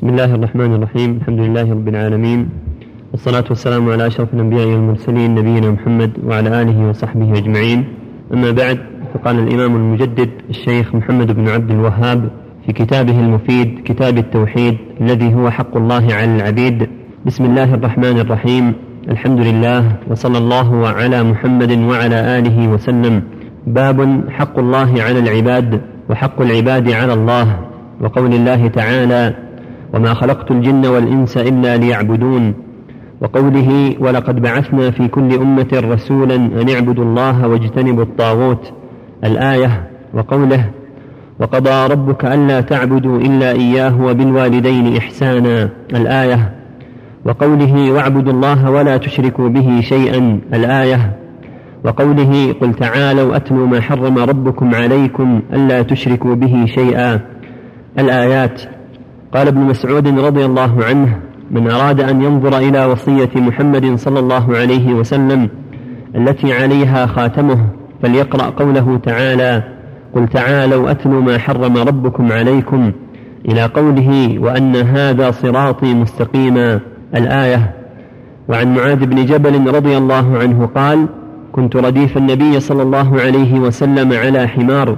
بسم الله الرحمن الرحيم. الحمد لله رب العالمين. والصلاة والسلام على أشرف الأنبياء والمرسلين نبينا محمد وعلى آله وصحبه أجمعين. أما بعد فقال الإمام المجدد الشيخ محمد بن عبد الوهاب في كتابه المفيد كتاب التوحيد الذي هو حق الله على العبيد. بسم الله الرحمن الرحيم. الحمد لله وصلى الله على محمد وعلى آله وسلم. باب حق الله على العباد وحق العباد على الله. وقول الله تعالى وما خلقت الجن والإنس إلا ليعبدون. وقوله ولقد بعثنا في كل أمة رسولا أن اعبدوا الله واجتنبوا الطاغوت. الآية وقوله وقضى ربك ألا تعبدوا إلا إياه وبالوالدين إحسانا. الآية وقوله واعبدوا الله ولا تشركوا به شيئا. الآية وقوله قل تعالوا أتلوا ما حرم ربكم عليكم ألا تشركوا به شيئا. الآيات قال ابن مسعود رضي الله عنه من أراد أن ينظر إلى وصية محمد صلى الله عليه وسلم التي عليها خاتمه فليقرأ قوله تعالى قل تعالوا أتلوا ما حرم ربكم عليكم إلى قوله وأن هذا صراطي مستقيما الآية. وعن معاذ بن جبل رضي الله عنه قال كنت رديف النبي صلى الله عليه وسلم على حمار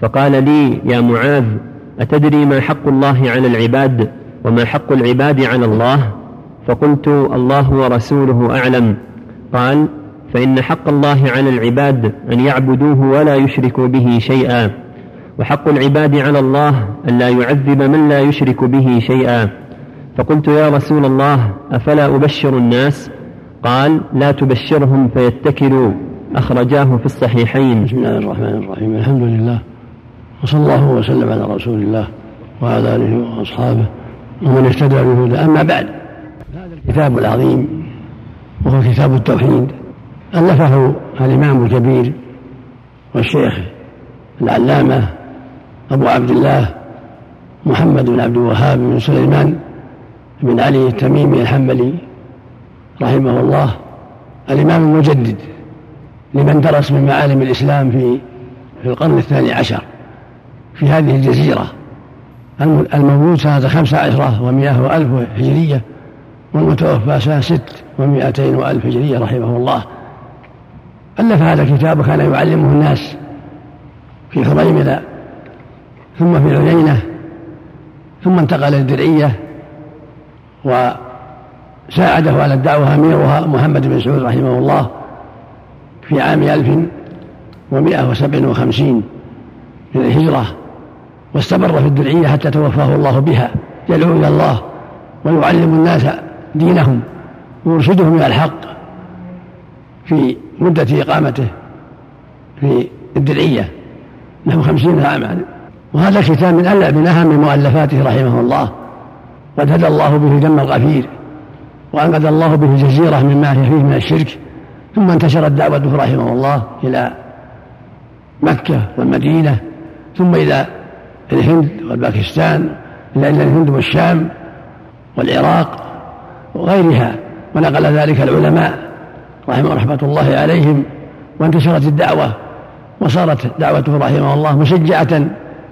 فقال لي يا معاذ أتدري ما حق الله على العباد وما حق العباد على الله؟ فقلت الله ورسوله أعلم. قال فإن حق الله على العباد أن يعبدوه ولا يشركوا به شيئا. وحق العباد على الله أن لا يعذب من لا يشرك به شيئا. فقلت يا رسول الله أفلا أبشر الناس؟ قال لا تبشرهم فيتكلوا. أخرجاه في الصحيحين. بسم الله الرحمن الرحيم. الحمد لله. وصلى الله وسلم على رسول الله وعلى آله وأصحابه ومن اهتدى بهدى أما بعد هذا الكتاب العظيم وهو كتاب التوحيد. ألفه الإمام الكبير والشيخ العلامة أبو عبد الله محمد بن عبد الوهاب بن سليمان بن علي التميمي الحنبلي رحمه الله. الإمام المجدد لمن درس من معالم الإسلام في في القرن الثاني عشر. في هذه الجزيرة. المولود سنة خمسة عشرة ومئة وألف هجرية والمتوفى سنة ست ومئتين وألف هجرية رحمه الله. ألف هذا الكتاب وكان يعلمه الناس في حريملة ثم في العيينة ثم انتقل الدرعية وساعده على الدعوة أميرها محمد بن سعود رحمه الله في عام ألف ومائة وسبع وخمسين من الهجرة واستمر في الدرعية حتى توفاه الله بها. يدعو إلى الله ويعلم الناس دينهم ويرشدهم إلى الحق في مدة إقامته في الدرعية. نحو خمسين عاما. وهذا الكتاب من من أهم مؤلفاته رحمه الله. قد هدى الله به دم الغفير وأنقذ الله به جزيرة مما هي فيه من الشرك. ثم انتشرت دعوته رحمه الله إلى مكة والمدينة. ثم إلى الهند والباكستان إلى الهند والشام والعراق وغيرها. ونقل ذلك العلماء رحمه رحمة الله عليهم. وانتشرت الدعوة وصارت دعوته رحمه الله مشجعة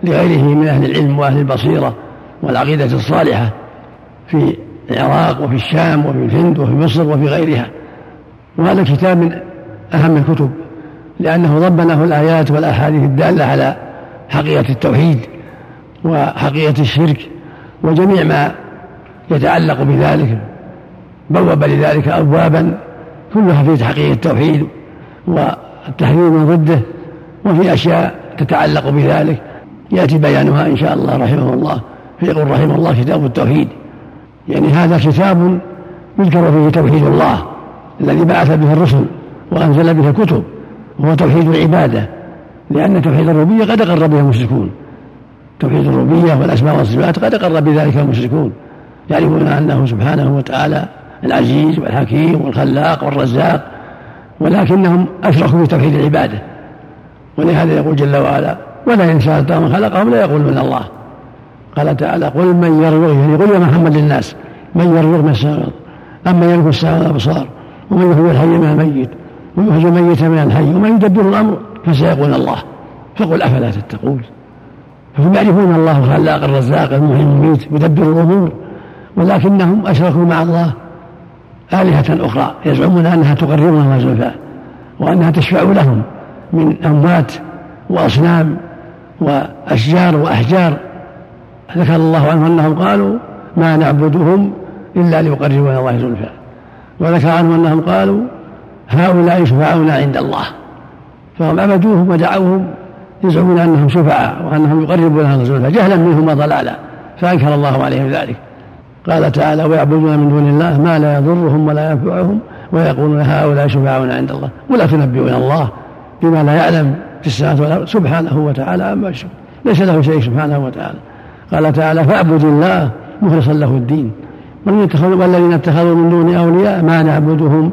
لغيره من أهل العلم وأهل البصيرة والعقيدة الصالحة في العراق وفي الشام وفي الهند وفي مصر وفي غيرها. وهذا الكتاب من أهم الكتب لأنه ضبنه الآيات والأحاديث الدالة على حقيقة التوحيد. وحقيقة الشرك وجميع ما يتعلق بذلك بوب لذلك أبوابا كلها في تحقيق التوحيد والتحذير من ضده وفي أشياء تتعلق بذلك. يأتي بيانها إن شاء الله رحمه الله فيقول رحمه الله كتاب التوحيد. يعني هذا كتاب يذكر فيه توحيد الله الذي بعث به الرسل وأنزل به الكتب وهو توحيد العبادة لأن توحيد الربوبية قد أقر به المشركون. توحيد الربوبية والأسماء والصفات قد أقر بذلك المشركون يعرفون أنه سبحانه وتعالى العزيز والحكيم والخلاق والرزاق ولكنهم أشركوا في توحيد العبادة. ولهذا يقول جل وعلا ولا إن سألت من خلقهم لا يقول من الله قال تعالى قل من يرزق يعني قل يا محمد للناس من يرزق من السماء أما يملك السماء والأبصار ومن يحيي الحي من الميت ويخرج الميت من الحي ومن يدبر الأمر فسيقول الله فقل أفلا تتقون؟ فهم يعرفون الله خلاق الرزاق المحيي المميت يدبر الأمور ولكنهم أشركوا مع الله. آلهة أخرى يزعمون أنها تقربهم زلفى وأنها تشفع لهم من أموات وأصنام وأشجار وأحجار. ذكر الله عنهم أنهم قالوا ما نعبدهم إلا ليقربونا الله زلفى. وذكر عنهم أنهم قالوا هؤلاء شفعاؤنا عند الله. فهم عبدوهم ودعوهم يزعمون أنهم شفعاء وأنهم يقربون الله زلفى جهلا منهم وضلالا فأنكر الله عليهم ذلك. قال تعالى ويعبدون من دون الله ما لا يضرهم ولا ينفعهم ويقولون هؤلاء شفعاؤنا عند الله ولا تنبئون الله بما لا يعلم في السماوات والارض سبحانه وتعالى عما يشرك ليس له شيء سبحانه وتعالى. قال تعالى فاعبد الله مخلصا له الدين والذين اتخذوا من دون أولياء ما نعبدهم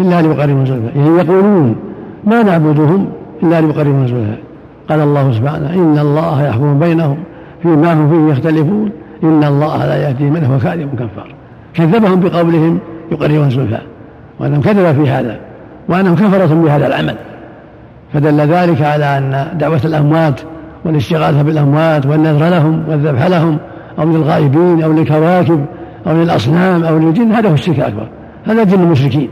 إلا ليقربوا زلفى يعني يقولون ما نعبدهم إلا ليقربوا زلفى قال الله سبحانه إن الله يحكم بينهم فيما هم فيه يختلفون إن الله لا يهدي من هو كاذب كفار كذبهم بقولهم يقربون زلفى وأنهم كذب في هذا وأنهم كفرة بهذا العمل. فدل ذلك على أن دعوة الأموات والاستغاثة بالأموات والنذر لهم والذبح لهم أو للغائبين أو للكواكب أو للأصنام أو للجن هذا هو الشرك الأكبر. هذا دين المشركين.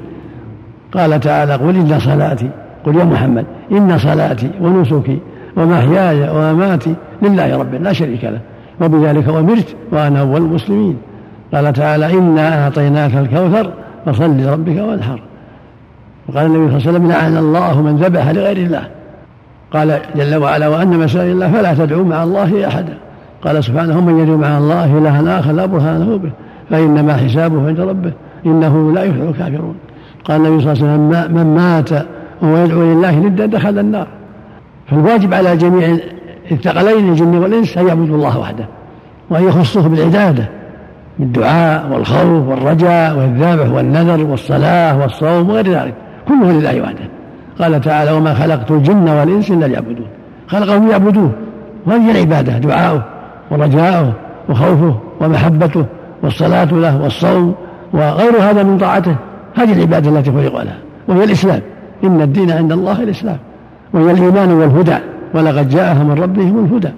قال تعالى قل إن صلاتي قل يا محمد إن صلاتي ونسكي ومحياي ومماتي لله رب لا شريك له. وبذلك أمرت وأنا أول المسلمين. قال تعالى إنا أعطيناك الكوثر فصل لربك وانحر. وقال النبي صلى الله عليه وسلم لعن الله من ذبح لغير الله. قال جل وعلا وأن مسائل الله فلا تدعو مع الله أحدا. قال سبحانه من يدعو مع الله إلها آخر لا برهان له به فإنما حسابه عند ربه إنه لا يفلح الكافرون. قال النبي صلى الله عليه وسلم من مات وهو يدعو لله ندا دخل النار. فالواجب على جميع الثقلين الجن والإنس أن يعبدوا الله وحده وأن يخصوه بالعبادة بالدعاء والخوف والرجاء والذبح والنذر والصلاة والصوم وغير ذلك كله لله وحده. قال تعالى وما خلقت الجن والإنس إلا ليعبدون خلقهم ليعبدوه وهذه العبادة دعاؤه ورجاؤه وخوفه ومحبته والصلاة له والصوم وغير هذا من طاعته. هذه العبادة التي خلق لها وهي الإسلام. إن الدين عند الله الإسلام. وهي الإيمان والهدى ولقد جاءهم من ربهم الهدى.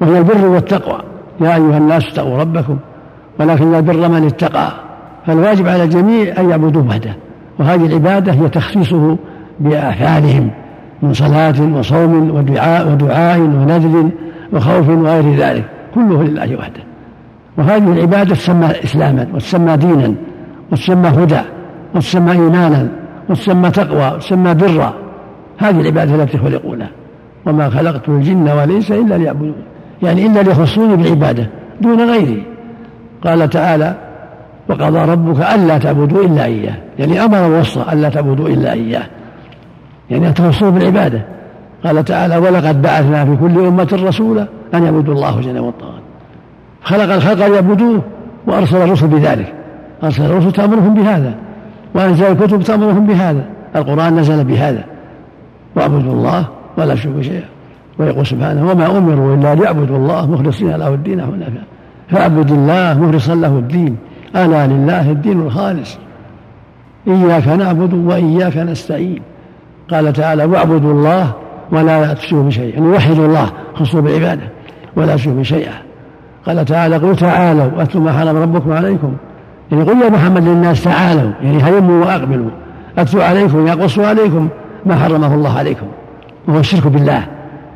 وهي البر والتقوى. يا أيها الناس اتقوا ربكم ولكن البر من اتقى. فالواجب على الجميع أن يعبدوه وحده. وهذه العبادة هي تخصيصه بأفعالهم من صلاة وصوم ودعاء ودعاء ونذر وخوف وغير ذلك. كله لله وحده. وهذه العبادة تسمى إسلاما وتسمى دينا وتسمى هدى وتسمى إيمانا وتسمى تقوى وتسمى برا. هذه العبادة التي خلقوا لها وما خلقت الجن والإنس إلا ليعبدون. يعني إلا ليخصوني بالعبادة دون غيري. قال تعالى وقضى ربك ألا تعبدوا إلا إياه. يعني أمر ووصى ألا تعبدوا إلا إياه. يعني تخصوه بالعبادة. قال تعالى ولقد بعثنا في كل أمة رسولا أن يعبدوا الله جل والطاغوت خلق الخلق ليعبدوه وأرسل الرسل بذلك. أرسل الرسل تأمرهم بهذا. وأنزل الكتب تأمرهم بهذا. القرآن نزل بهذا. واعبدوا الله ولا تشركوا شيئا ويقول سبحانه وما أمروا إلا ليعبدوا الله مخلصين له الدين حنفاء فاعبد الله مخلصا له الدين. ألا لله الدين الخالص. إياك نعبد وإياك نستعين. قال تعالى واعبدوا الله ولا تشركوا بشيء. يعني وحدوا الله خصوا بالعباده ولا تشركوا بشيئا. قال تعالى قل تعالوا اتلوا ما حرم ربكم عليكم. يعني قل يا محمد للناس تعالوا. يعني هلموا وأقبلوا. اتلوا عليكم يقص عليكم. ما حرمه الله عليكم وهو الشرك بالله.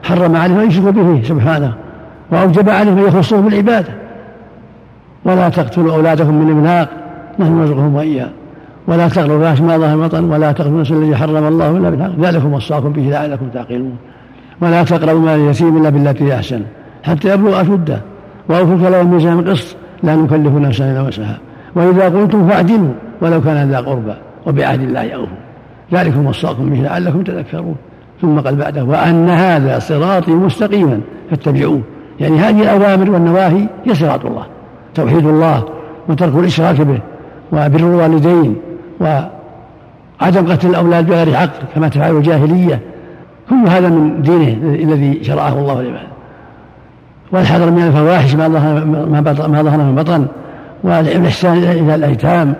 حرم عليهم أن يشركوا به سبحانه وأوجب عليهم أن يخصوه بالعبادة. ولا تقتلوا أولادكم من املاق نحن نرزقهم واياهم ولا تقربوا فاحش ما ظهر بطن ولا تقتلوا النفس الذي حرم الله إلا بالحق. ذلكم وصاكم به لعلكم تعقلون. ولا تقربوا مال اليتيم إلا بالتي أحسن حتى يبلغ أشده. وأوفوا الكلام الميزان القسط لا نكلف نفسا إلا وسعها. وإذا قلتم فاعدلوا ولو كان ذا قربى وبعهد الله أوفوا. ذلكم وصاكم به لعلكم تذكرون. ثم قال بعده وأن هذا صراطي مستقيما فاتبعوه. يعني هذه الأوامر والنواهي هي صراط الله. توحيد الله وترك الإشراك به وبر الوالدين وعدم قتل الأولاد بغير حق كما تفعل الجاهلية. كل هذا من دينه الذي شرعه الله لعباده والحذر من الفواحش ما ظهر ما ظهر من بطن. والإحسان إلى الأيتام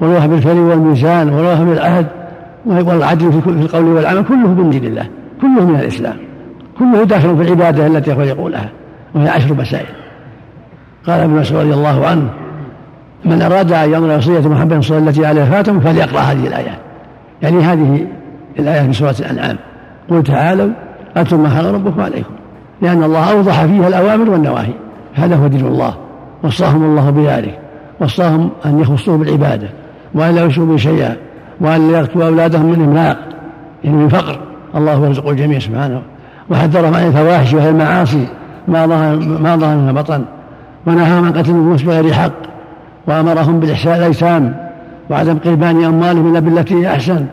والوهب بالكلم والميزان والوهب بالعهد. والعدل في القول والعمل كله من دين الله كله من الإسلام كله داخل في العبادة التي خلقوا لها وهي عشر مسائل. قال ابن مسعود رضي الله عنه من أراد أن ينظر وصية محمد صلى الله التي عليه فاتم فليقرأ هذه الآيات يعني هذه الآيات من سورة الأنعام. قل تعالوا أتوا ما حرم ربكم عليكم لأن الله أوضح فيها الأوامر والنواهي. هذا هو دين الله. وصاهم الله بذلك. وصاهم أن يخصوه بالعبادة وأن لا يشركوا شيئا. وأن يقتلوا أولادهم من إملاق يعني من فقر. الله يرزق الجميع سبحانه. وحذرهم عن الفواحش وهي المعاصي. ما ظهر ما ظهر منها بطن ونهاهم عن قتل النفوس بغير حق. وأمرهم بالإحسان الايتام وعدم قربان أموالهم إلا بالتي هي أحسن.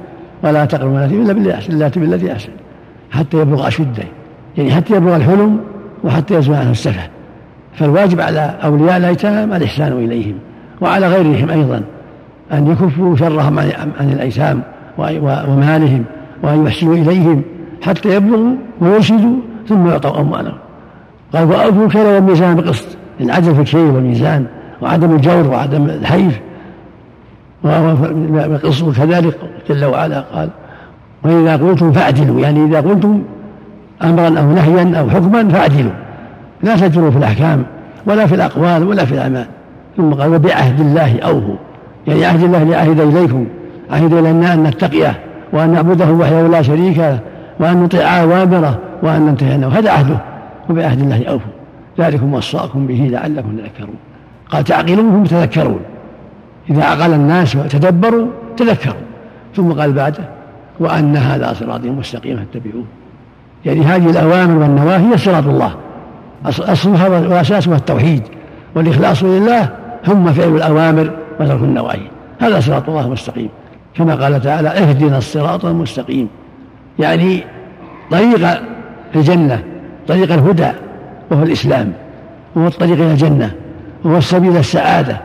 ولا تقربوا التي إلا بالتي أحسن. حتى يبلغ أشده. يعني حتى يبلغ الحلم وحتى يزول عنه السفه. فالواجب على أولياء الأيتام الإحسان إليهم. وعلى غيرهم أيضا. أن يكفوا شرهم عن الأيتام ومالهم وأن يحسنوا إليهم حتى يبلغوا ويرشدوا ثم يعطوا أموالهم. قال واوفوا الكيل والميزان بقسط العدل في الكيل والميزان وعدم الجور وعدم الحيف وقصه كذلك جل وعلا قال وإذا قلتم فاعدلوا. يعني إذا قلتم أمرا أو نهيا أو حكما فاعدلوا لا تجروا في الأحكام ولا في الأقوال ولا في الأعمال. ثم قال وبعهد الله أوفوا. يعني عهد الله لعهد إليكم. عهد إلينا أن نتقيه وأن نعبده وحده لا شريك له وأن نطيع أوامره وأن ننتهي عنه. هذا عهده. وبعهد الله أوفوا ذلكم وصاكم به لعلكم تذكرون. قال تعقلون هم تذكرون. إذا عقل الناس وتدبروا تذكروا. ثم قال بعده وأن هذا صراطي مستقيما فاتبعوه. يعني هذه الأوامر والنواهي هي صراط الله. أصلها وأساسها التوحيد والإخلاص لله. ثم فعل الأوامر. وترك النواهي. هذا صراط الله المستقيم. كما قال تعالى اهدنا الصراط المستقيم. يعني طريق الجنة طريق الهدى وهو الإسلام وهو الطريق إلى الجنة وهو السبيل السعادة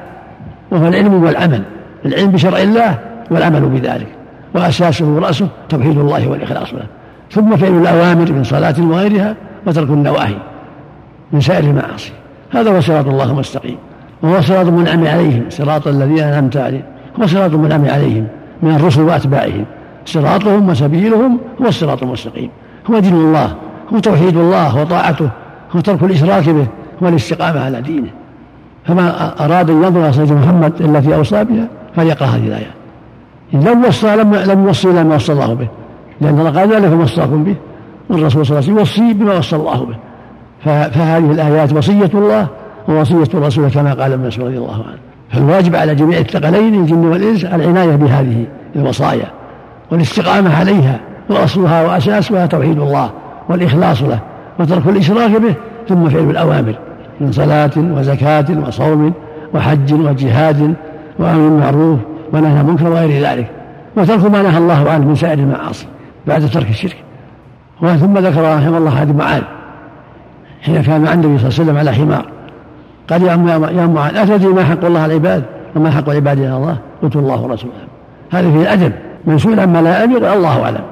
وهو العلم والعمل. العلم بشرع الله والعمل بذلك. وأساسه ورأسه توحيد الله والإخلاص له. ثم فعل الأوامر من صلاة وغيرها وترك النواهي من سائر المعاصي. هذا هو صراط الله المستقيم. وهو صراط المنعم عليهم صراط الذين أنعمت عليهم هو صراط المنعم عليهم من الرسل وأتباعهم صراطهم وسبيلهم هو الصراط المستقيم هو دين الله هو توحيد الله وطاعته هو ترك الإشراك به هو الاستقامة على دينه فما أراد أن ينظر إلى محمد التي أوصى بها فليقرأ هذه الآيات إن لم وصى لم لم يوصي إلى ما وصى الله به لأن الله قال ذلك وصاكم به والرسول صلى الله عليه وسلم يوصي بما وصى الله به فهذه الآيات وصية الله ووصية الرسول كما قال ابن مسعود رضي الله عنه. فالواجب على جميع الثقلين الجن والإنس العناية بهذه الوصايا والاستقامة عليها وأصلها وأساسها توحيد الله والإخلاص له وترك الإشراك به ثم فعل الأوامر من صلاة وزكاة وصوم وحج وجهاد وأمر بالمعروف ونهي عن المنكر وغير ذلك. وترك ما نهى الله عنه من سائر المعاصي بعد ترك الشرك. ثم ذكر رحمه الله هذه معاذ حين كان مع النبي صلى الله عليه وسلم على حمار. قال يا يا معاذ أتدري ما حق الله على العباد؟ وما حق العباد على الله قلت الله ورسوله. هذا فيه الأدب. من سئل عما لا يعلم قال الله أعلم.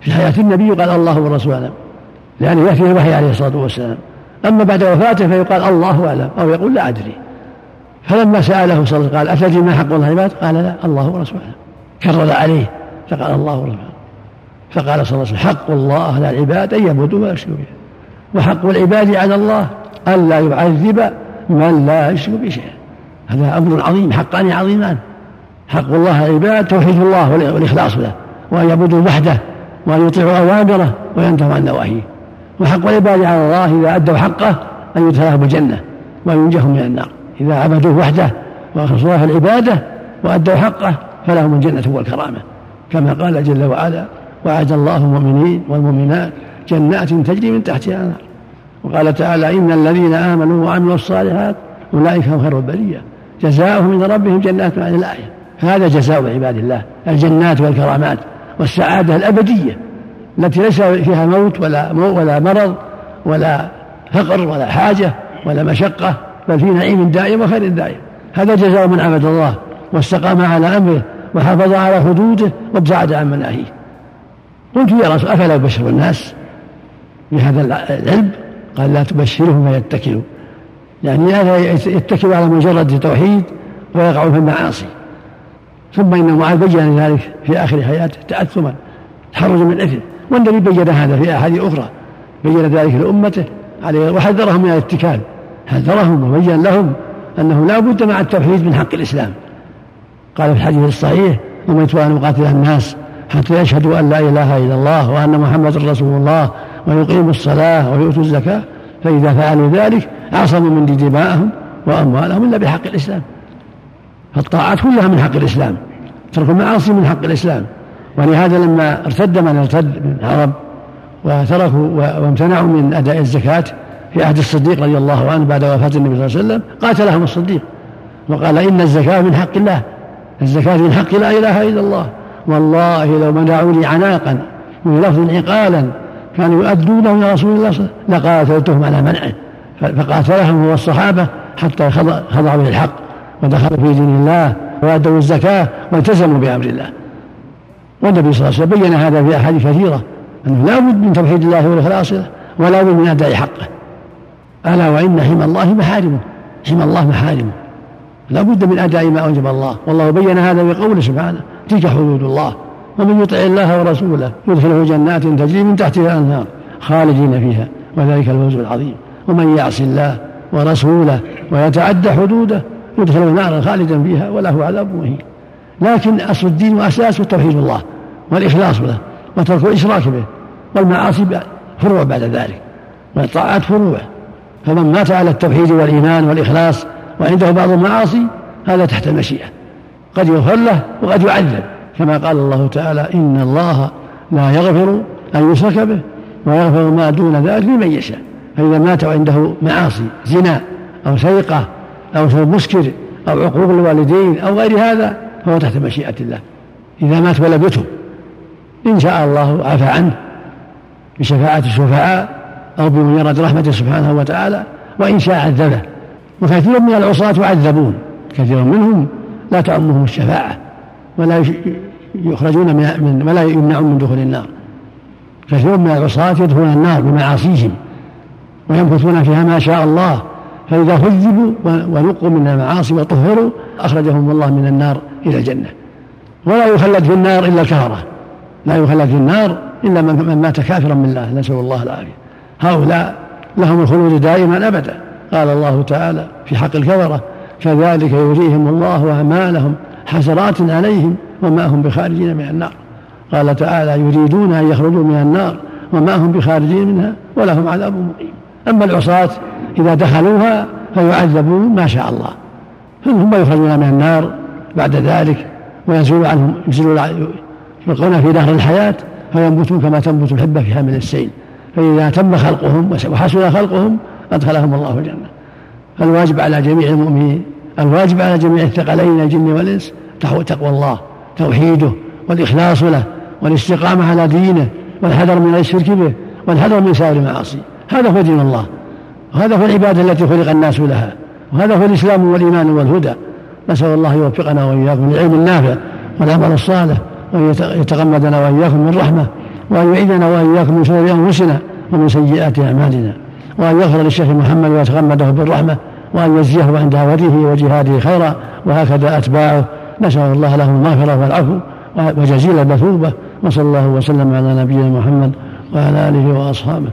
في حياة النبي قال الله ورسوله أعلم. لأنه يأتيه الوحي عليه الصلاة والسلام. أما بعد وفاته فيقال الله أعلم أو يقول لا أدري. فلما سأله صلى الله عليه وسلم قال أتدري ما حق الله العباد؟ قال لا الله ورسوله. كرر عليه فقال الله ورسوله. فقال صلى الله عليه وسلم حق الله على العباد أن يعبدوا ولا يشركوا به. وحق العباد على الله ألا يعذب من لا يشرك بشيء هذا أمر عظيم حقان عظيمان. حق الله على العباد توحيد الله والإخلاص له. وأن يعبدوا وحده وأن يطيعوا أوامره وينتهوا عن نواهيه. وحق العباد على الله إذا أدوا حقه أن يدخلهم الجنة وأن ينجهم من النار. إذا عبدوه وحده وأخلصوا له العبادة وأدوا حقه فلهم الجنة والكرامة. كما قال جل وعلا وعد الله المؤمنين والمؤمنات جنات تجري من تحتها النار وقال تعالى إن الذين آمنوا وعملوا الصالحات أولئك هم خير البرية. جزاؤهم من ربهم جنات عن الآية هذا جزاء عباد الله الجنات والكرامات والسعادة الأبدية التي ليس فيها موت ولا ولا مرض ولا فقر ولا حاجة ولا مشقة بل في نعيم دائم وخير دائم. هذا جزاء من عبد الله واستقام على أمره وحافظ على حدوده وابتعد عن مناهيه. قلت يا رسول أفلا يبشر الناس بهذا العلم؟ قال لا تبشرهم فيتكلوا يعني هذا يتكل على مجرد توحيد ويقع في المعاصي. ثم إن معاذ بين ذلك في آخر حياته تأثما تحرز من الاثم والنبي بين هذا في أحاديث أخرى بين ذلك لأمته عليه وحذرهم من الاتكال. حذرهم وبين لهم أنه لا بد مع التوحيد من حق الإسلام. قال في الحديث الصحيح أمرت أن أقاتل الناس حتى يشهدوا أن لا إله إلا الله وأن محمد رسول الله ويقيموا الصلاة ويؤتوا الزكاة فإذا فعلوا ذلك عصموا من دماءهم وأموالهم إلا بحق الإسلام. فالطاعات كلها من حق الإسلام ترك المعاصي من حق الإسلام. ولهذا لما ارتد من ارتد من العرب وتركوا وامتنعوا من أداء الزكاة في عهد الصديق رضي الله عنه بعد وفاة النبي صلى الله عليه وسلم قاتلهم الصديق وقال إن الزكاة من حق الله الزكاة من حق لا إله إلا الله. والله لو منعوا لي عناقا من لفظ عقالا كانوا يؤدونه إلى رسول الله لقاتلتهم على منعه. فقاتلهم هو الصحابة حتى خضعوا للحق ودخلوا في دين الله وأدوا الزكاة والتزموا بأمر الله. والنبي صلى الله عليه وسلم بين هذا في أحاديث كثيرة أنه لا بد من توحيد الله والإخلاص له ولا بد من أداء حقه. ألا وإن حمى الله محارمه حمى الله محارمه لا بد من أداء ما أوجب الله. والله بين هذا بقوله سبحانه تلك حدود الله. ومن يطع الله ورسوله يدخله جنات تجري من تحتها الأنهار خالدين فيها وذلك الفوز العظيم. ومن يعص الله ورسوله ويتعدى حدوده يدخله نارا خالدا فيها وله عذاب مهين. لكن أصل الدين وأساسه توحيد الله والإخلاص له وترك الإشراك به والمعاصي فروع بعد ذلك. والطاعات فروع. فمن مات على التوحيد والإيمان والإخلاص وعنده بعض المعاصي هذا تحت المشيئة. قد يغفر له وقد يعذب. كما قال الله تعالى إن الله لا يغفر أن يشرك به ويغفر ما دون ذلك لمن يشاء. فإذا مات عنده معاصي زنا أو سرقة أو شرب مسكر أو عقوق الوالدين أو غير هذا فهو تحت مشيئة الله. إذا مات ولم يتب إن شاء الله عفى عنه بشفاعة الشفعاء أو بمجرد رحمته سبحانه وتعالى وإن شاء عذبه. وكثير من العصاة يعذبون كثير منهم لا تعمهم الشفاعة. ولا يخرجون من ولا يمنعون من دخول النار. كثير من العصاة يدخلون النار بمعاصيهم ويمكثون فيها ما شاء الله فإذا هذبوا ونقوا من المعاصي وطهروا أخرجهم الله من النار إلى الجنة. ولا يخلد في النار إلا الكفرة لا يخلد في النار إلا من مات كافرا بالله نسأل الله العافية. هؤلاء لهم الخلود دائما أبدا. قال الله تعالى في حق الكفرة كذلك يريهم الله أعمالهم حسرات عليهم وما هم بخارجين من النار. قال تعالى يريدون أن يخرجوا من النار وما هم بخارجين منها ولهم عذاب مقيم. أما العصاة إذا دخلوها فيعذبون ما شاء الله. ثم يخرجون من النار بعد ذلك وينزل عنهم يلقون في دهر الحياة فينبتون كما تنبت الحبة في حامل السيل. فإذا تم خلقهم وحسن خلقهم أدخلهم الله الجنة. فالواجب على جميع المؤمنين الواجب على جميع الثقلين الجن والإنس تقوى الله توحيده والإخلاص له والاستقامة على دينه والحذر من الشرك به والحذر من سائر المعاصي هذا هو دين الله وهذا هو العبادة التي خلق الناس لها وهذا هو الإسلام والإيمان والهدى. نسأل الله يوفقنا وإياكم للعلم النافع والعمل الصالح وأن يتغمدنا وإياكم من رحمة وأن يعيذنا وإياكم من شرور أنفسنا ومن سيئات أعمالنا وأن يغفر للشيخ محمد ويتغمده بالرحمة وأن يجزيه عند دعوته وجهاده خيرا وهكذا أتباعه. نسأل الله له المغفرة والعفو وجزيل المثوبة وصلى الله وسلم على نبينا محمد وعلى آله وأصحابه.